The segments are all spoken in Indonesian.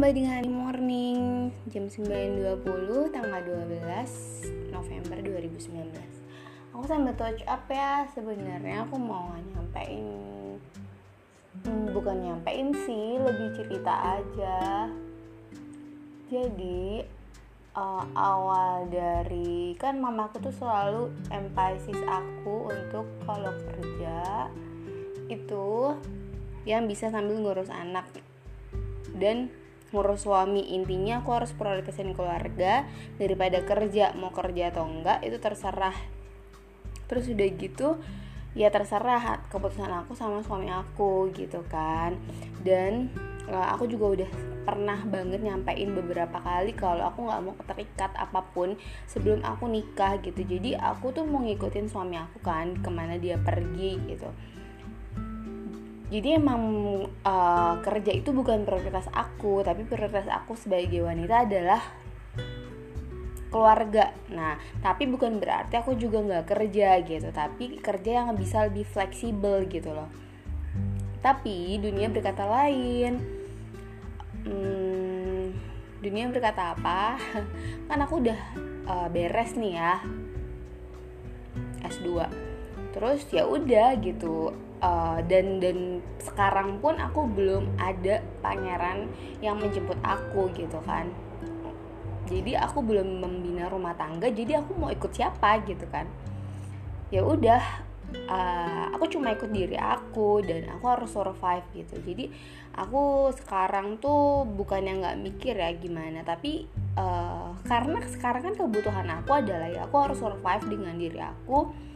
kembali dengan Morning Jam 9.20 tanggal 12 November 2019 Aku sambil touch up ya Sebenarnya aku mau nyampein hmm, Bukan nyampein sih Lebih cerita aja. Jadi uh, Awal dari Kan mamaku tuh selalu emphasis aku Untuk kalau kerja Itu Yang bisa sambil ngurus anak dan ngurus suami. Intinya aku harus prioritasin keluarga daripada kerja mau kerja atau enggak itu terserah. Terus udah gitu ya terserah keputusan aku sama suami aku gitu kan. Dan uh, aku juga udah pernah banget nyampein beberapa kali kalau aku nggak mau terikat apa pun sebelum aku nikah gitu. Jadi aku tuh mau ngikutin suami aku kan ke mana dia pergi gitu jadi emang uh, kerja itu bukan prioritas aku tapi prioritas aku sebagai wanita adalah keluarga. Nah tapi bukan berarti aku juga nggak kerja gitu tapi kerja yang bisa lebih fleksibel gitu loh. Tapi dunia berkata lain. Hmm, dunia berkata apa? Kan aku udah uh, beres nih ya S2 terus ya udah gitu. Uh, dan dan sekarang pun aku belum ada pangeran yang menjemput aku gitu kan. Jadi aku belum membina rumah tangga jadi aku mau ikut siapa gitu kan. Ya udah uh, aku cuma ikut diri aku dan aku harus survive gitu. Jadi aku sekarang tuh bukan yang nggak mikir ya gimana tapi uh, karena sekarang kan kebutuhan aku adalah ya aku harus survive dengan diri aku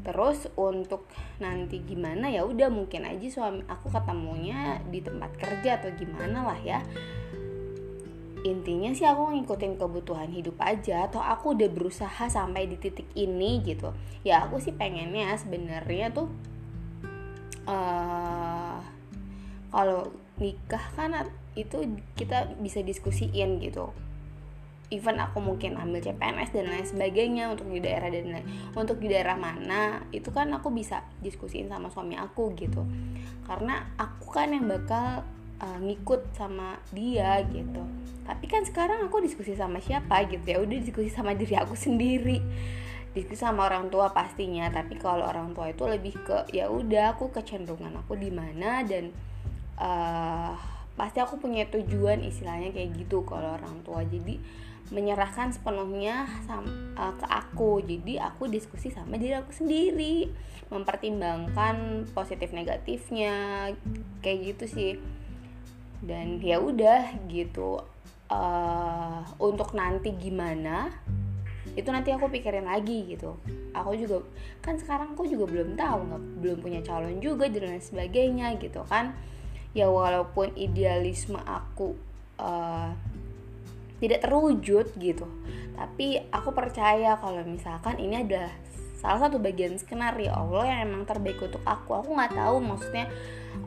terus untuk nanti gimana ya udah mungkin aja suami aku ketemunya di tempat kerja atau gimana lah ya. Intinya sih aku ngikutin kebutuhan hidup aja atau aku udah berusaha sampai di titik ini gitu. Ya aku sih pengennya sebenarnya tuh uh, kalau nikah kan itu kita bisa diskusiin gitu even aku mungkin ambil CPNS dan lain sebagainya untuk di daerah dan lain untuk di daerah mana itu kan aku bisa diskusiin sama suami aku gitu. Karena aku kan yang bakal uh, ngikut sama dia gitu. Tapi kan sekarang aku diskusi sama siapa gitu ya udah diskusi sama diri aku sendiri. Diskusi sama orang tua pastinya tapi kalau orang tua itu lebih ke ya udah aku kecenderungan aku di mana dan uh, pasti aku punya tujuan istilahnya kayak gitu kalau orang tua. Jadi menyerahkan sepenuhnya sama, uh, ke aku. Jadi aku diskusi sama diri aku sendiri mempertimbangkan positif negatifnya kayak gitu sih. Dan ya udah gitu uh, untuk nanti gimana itu nanti aku pikirin lagi gitu. Aku juga kan sekarang aku juga belum tahu nggak belum punya calon juga dan lain sebagainya gitu kan ya walaupun idealisme aku uh, tidak terwujud gitu. Tapi aku percaya kalau misalkan ini adalah salah satu bagian skenario Allah yang emang terbaik untuk aku. Aku nggak tahu maksudnya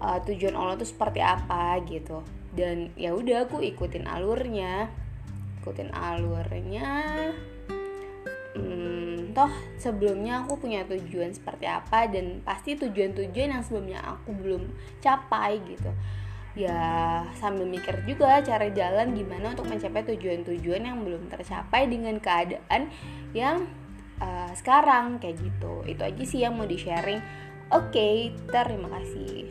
uh, tujuan Allah itu seperti apa gitu. Dan ya udah aku ikutin alurnya. Ikutin alurnya toh sebelumnya aku punya tujuan seperti apa dan pasti tujuan-tujuan yang sebelumnya aku belum capai gitu. Ya sambil mikir juga cara jalan gimana untuk mencapai tujuan-tujuan yang belum tercapai dengan keadaan yang uh, sekarang kayak gitu. Itu aja sih yang mau di sharing oke okay, terima kasih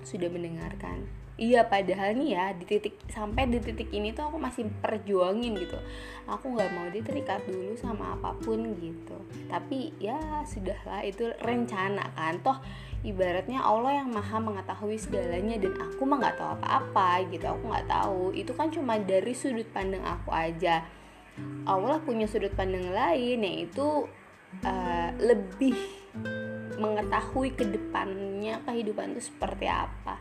sudah mendengarkan iya padahal nih ya di titik sampai di titik ini tuh aku masih perjuangin gitu. Aku nggak mau diterikat dulu sama apa pun gitu. Tapi ya sudahlah itu rencana kan. Toh ibaratnya Allah yang maha mengetahui segalanya dan aku mah nggak tahu apa-apa gitu. Aku nggak tahu. Itu kan cuma dari sudut pandang aku aja. Allah punya sudut pandang lain yaitu uh, lebih mengetahui ke depannya kehidupan itu seperti apa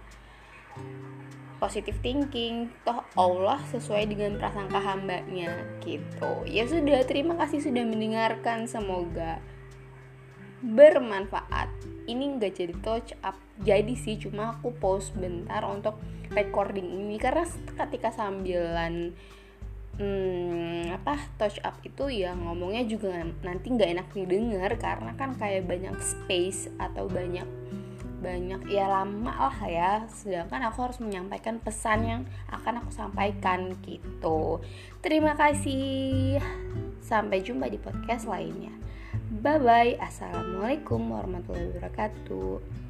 positive thinking. Toh Allah sesuai dengan prasangka hambanya gitu. Ya sudah terima kasih sudah mendengarkan. Semoga bermanfaat. Ini nggak jadi touch up. Jadi sih cuma aku pause bentar untuk recording ini. Karena ketika sambilan hmm, apa touch up itu ya ngomongnya juga nanti nggak enak didengar. Karena kan kayak banyak space atau banyak banyak ya lama lah ya. Sedangkan aku harus menyampaikan pesan yang akan aku sampaikan gitu. Terima kasih. Sampai jumpa di podcast lainnya. Bye bye assalamualaikum warahmatullahi wabarakatuh